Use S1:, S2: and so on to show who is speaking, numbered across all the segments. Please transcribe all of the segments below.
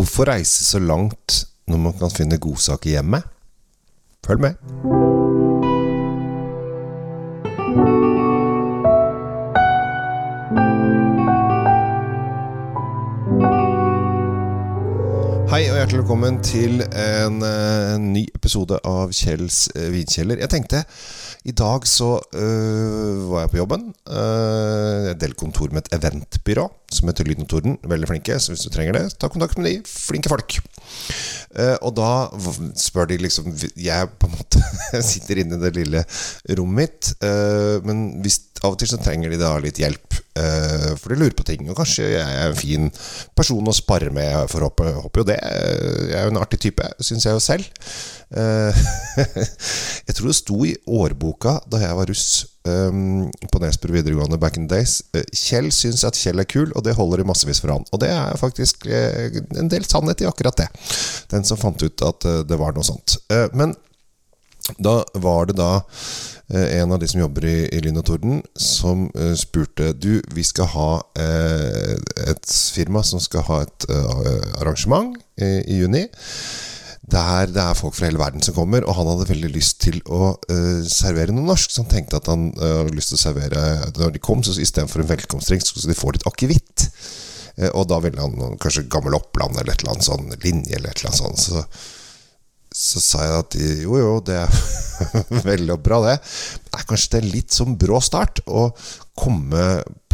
S1: Hvorfor reise så langt når man kan finne godsaker hjemme? Følg med. Hei og hjertelig velkommen til en, en ny episode av Kjells eh, vinkjeller. Jeg tenkte i dag så øh, var jeg på jobben. Øh, jeg delte kontor med et eventbyrå som heter Torden. Veldig flinke, så hvis du trenger det, ta kontakt med de. Flinke folk. Uh, og da spør de liksom Jeg på en måte sitter inne i det lille rommet mitt, uh, men hvis, av og til så trenger de da litt hjelp. Uh, for de lurer på ting. Og kanskje jeg er en fin person å spare med, for å håpe, håper jo det. Jeg er jo en artig type, syns jeg jo selv. Jeg tror det sto i årboka da jeg var russ um, på Nesbru videregående back in the days. Uh, Kjell syns at Kjell er kul, og det holder i massevis for han. Og det er faktisk en del sannhet i akkurat det. Den som fant ut at det var noe sånt. men da var det da eh, en av de som jobber i, i Lyn og Torden, som uh, spurte Du, vi skal ha uh, et firma som skal ha et uh, arrangement i, juni. Der det er folk fra hele verden som kommer, og han hadde veldig lyst til å servere noe norsk. Så han tenkte at han hadde lyst til å servere Når de kom, så istedenfor en velkomstdrink, skulle de få litt akevitt. og da ville han kanskje Gammel Oppland eller et eller annet sånn linje eller et eller annet sånt. Så så sa jeg at jo, jo, det er veldig bra, det. Men er kanskje det er litt sånn brå start å komme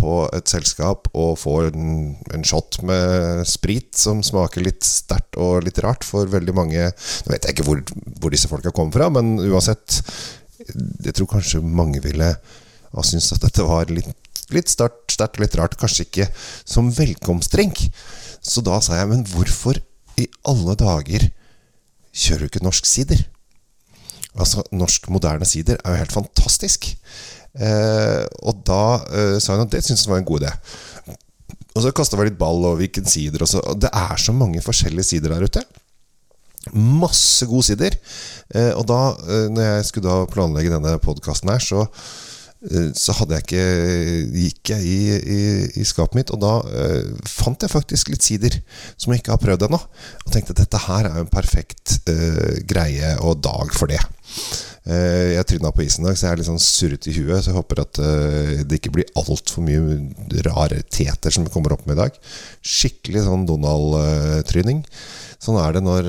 S1: på et selskap og få en, en, shot med sprit som smaker litt sterkt og litt rart for veldig mange Nå vet jeg ikke hvor, hvor disse folka kommer fra, men uansett Jeg tror kanskje mange ville ha syntes at dette var litt, litt sterkt og litt rart. Kanskje ikke som velkomstdrink. Så da sa jeg, men hvorfor i alle dager kjører du ikke norsk sider? Altså, norsk moderne sider er jo helt fantastisk. Eh, og da eh, sa hun at det syntes hun var en god idé. Og så kasta vi litt ball over hvilken sider. Og og det er så mange forskjellige sider der ute. Masse gode sider. Eh, og da, når jeg skulle da planlegge denne podkasten her, så så hadde jeg ikke gikk jeg i, i, i skapet mitt, og da uh, fant jeg faktisk litt sider som jeg ikke har prøvd ennå. Og tenkte at dette her er jo en perfekt uh, greie og dag for det. Uh, jeg tryna på isen i dag, så jeg er litt sånn surrete i huet. Så jeg håper at det ikke blir altfor mye rare teter som kommer opp med i dag. Skikkelig sånn Donald-tryning. Sånn er det når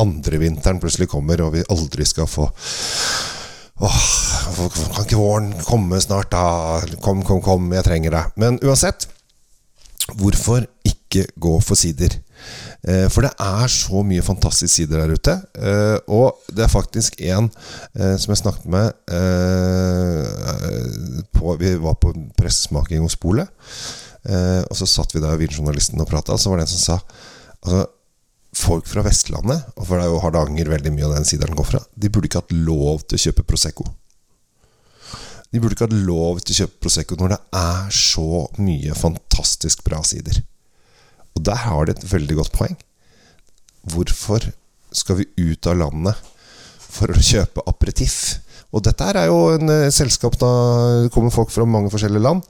S1: andre vinteren plutselig kommer, og vi aldri skal få Åh, kan ikke våren komme snart, da? Kom, kom, kom, jeg trenger deg. Men uansett, hvorfor ikke gå for sider? Eh, for det er så mye fantastisk sider der ute. Eh, og det er faktisk en eh, som jeg snakket med på, Vi var på pressesmaking hos Polet. og så satt vi der, vinjournalisten, og prata, og så var det en som sa altså, folk fra Vestlandet, og for det er jo Hardanger veldig mye av den sideren går fra, de burde ikke hatt lov til å kjøpe Prosecco. De burde ikke hatt lov til å kjøpe Prosecco når det er så mye fantastisk bra sider. Og der har de et veldig godt poeng. Hvorfor skal vi ut av landet for å kjøpe aperitiff? Og dette er jo en uh, selskap da kommer folk fra mange forskjellige land.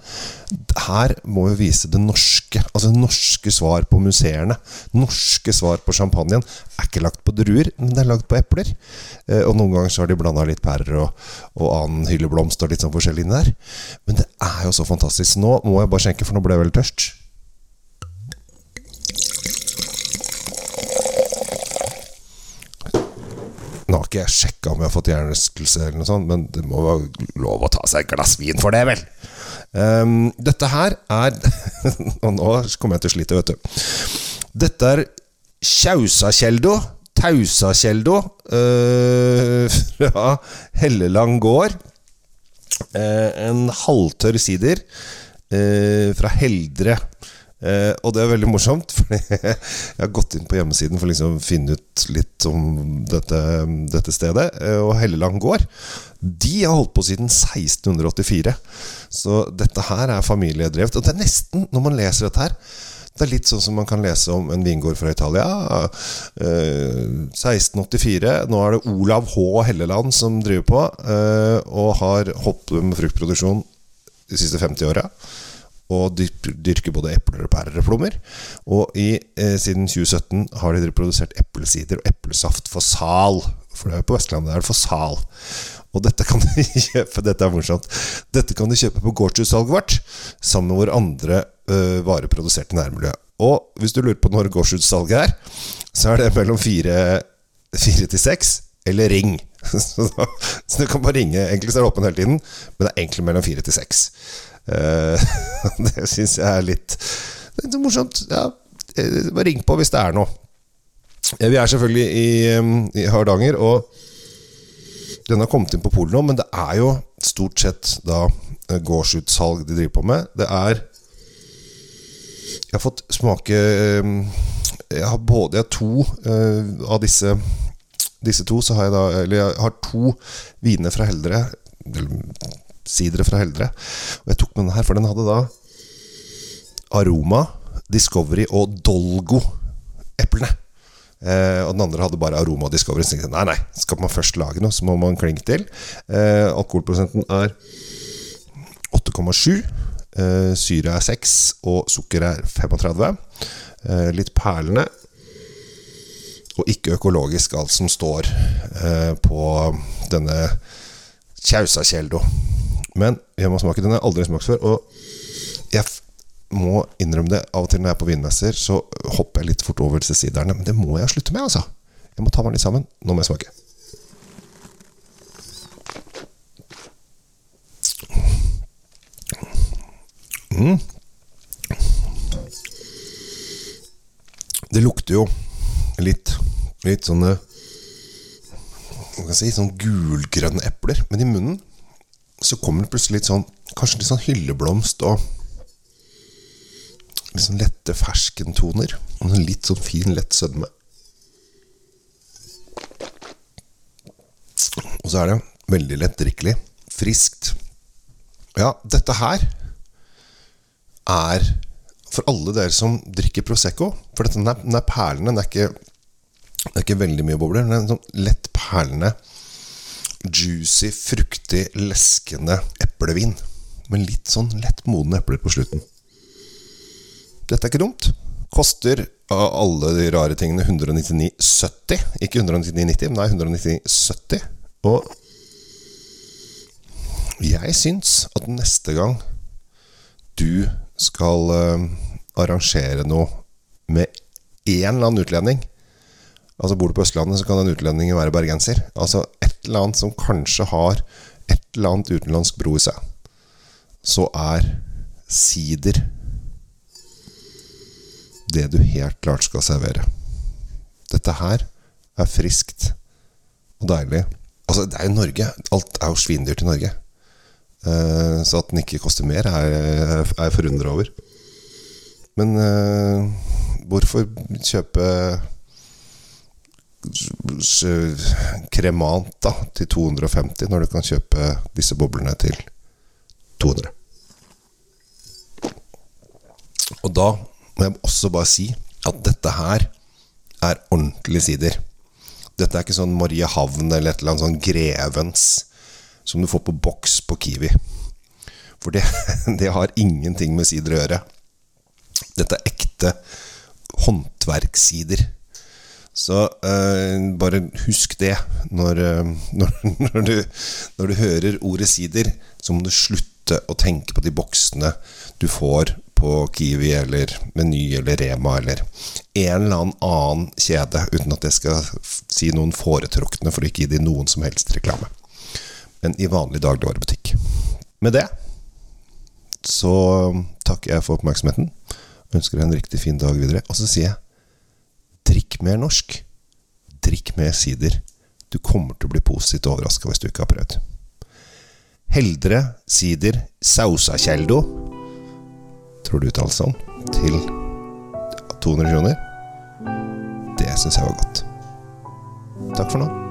S1: Her må vi vise det norske. Altså norske svar på museerne. Norske svar på champagnen. Er ikke lagt på druer, men det er lagt på epler. Uh, og noen ganger så har de blanda litt pærer og, og annen hylleblomst og litt sånn forskjellig inni der. Men det er jo så fantastisk. Nå må jeg bare skjenke, for nå ble jeg veldig tørst. Ikke jeg sjekka om jeg har fått hjernerystelse, eller noe sånt, men det må være lov å ta seg et glass vin for det, vel? Um, dette her er Og nå kommer jeg til å slite, vet du. Dette er Kjausakjeldo. Tausakjeldo uh, fra Helleland gård. Uh, en halvtørr sider uh, fra Heldre Eh, og det er veldig morsomt, for jeg har gått inn på hjemmesiden for liksom å finne ut litt om dette, dette stedet. Eh, og Helleland gård, de har holdt på siden 1684. Så dette her er familiedrevet. Og det er nesten, når man leser dette her det er litt sånn som man kan lese om en vingård fra Italia. Eh, 1684. Nå er det Olav H. Helleland som driver på, eh, og har holdt med fruktproduksjon de siste 50 åra. Og dyrker både epler og pærer og plommer. Og i, eh, siden 2017 har de produsert eplesider og eplesaft for sal. For det er jo på Vestlandet er det for sal. Og dette kan du kjøpe Dette er morsomt. Dette kan du kjøpe på gårdsutsalget vårt sammen med våre andre uh, varer produsert i nærmiljøet. Og hvis du lurer på når gårdsutsalget er, så er det mellom fire, fire til seks, eller ring. Så, så, du kan bare ringe. Egentlig så er det åpen hele tiden, men det er egentlig mellom fire til seks. Uh, det syns jeg er litt, litt morsomt. Ja, eh, bare ring på hvis det er noe. Vi er selvfølgelig i, i Hardanger, og den har kommet inn på polet nå, men det er jo stort sett da eh, gårdsutsalg de driver på med. Det er Jeg har fått smake Jeg har både jeg har to av disse disse to, så har jeg da Eller jeg har to viner fra Heldre. Sidere fra Heldre. Og jeg tok med den her, for den hadde da Aroma, Discovery og Dolgo-eplene. Eh, og den andre hadde bare Aroma og Discovery. Så jeg, nei, nei, skal man først lage noe, så må man klinke til. Eh, alkoholprosenten er 8,7. Eh, syre er 6, og sukker er 35. Eh, litt perlende og ikke økologisk, alt som står eh, på denne Kjausa-kjeldo. Men jeg må smake. Den jeg aldri smakt før. Og jeg må innrømme det, av og til når jeg er på vinmesser, så hopper jeg litt fort over disse siderne. Men det må jeg slutte med, altså. Jeg må ta meg litt sammen. Nå må jeg smake. Mm. Det lukter jo litt Litt sånne Hva skal jeg si Sånn gulgrønne epler. Men i munnen så kommer det plutselig litt sånn Kanskje litt sånn hylleblomst og litt sånn lette ferskentoner. Og litt sånn fin, lett sødme. Og så er det veldig lettdrikkelig. Friskt. Ja, dette her er for alle dere som drikker Prosecco. For dette, den, er, den er perlende. Den er det er ikke veldig mye bobler. Det er sånn lett perlende, juicy, fruktig, leskende eplevin. Med litt sånn lett modne epler på slutten. Dette er ikke dumt. Koster av alle de rare tingene 199,70. Ikke 199,90, men nei, 199,70. Og jeg syns at neste gang du skal uh, arrangere noe med en eller annen utlending Altså Bor du på Østlandet, så kan den utlendingen være bergenser. Altså et eller annet som kanskje har et eller annet utenlandsk bro i seg. Så er sider det du helt klart skal servere. Dette her er friskt og deilig. Altså, det er jo Norge. Alt er jo svindyrt i Norge. Uh, så at den ikke koster mer, er, jeg forundra over. Men uh, hvorfor kjøpe kremanta til 250 når du kan kjøpe disse boblene til 200. Og da må jeg også bare si at dette her er ordentlige sider. Dette er ikke sånn Mariehavn eller et eller annet sånn Grevens som du får på boks på Kiwi. For det, det har ingenting med sider å gjøre. Dette er ekte håndverksider. Så uh, bare husk det når, uh, når, når, du, når, du, hører ordet sider. Så må du slutte å tenke på de boksene du får på Kiwi eller Meny eller Rema eller en eller annen annen kjede, uten at jeg skal si noen foretrukne for å ikke gi dem noen som helst reklame. Men i vanlig dagligvarebutikk. Med det så takker jeg for oppmerksomheten. Ønsker deg en riktig fin dag videre. Og så sier jeg mer norsk. Drikk mer sider. Du kommer til å bli positivt overraska hvis du ikke har prøvd. Heldre sider sausa kjeldo, tror du uttales sånn, til 200 kroner. Det syns jeg var godt. Takk for nå.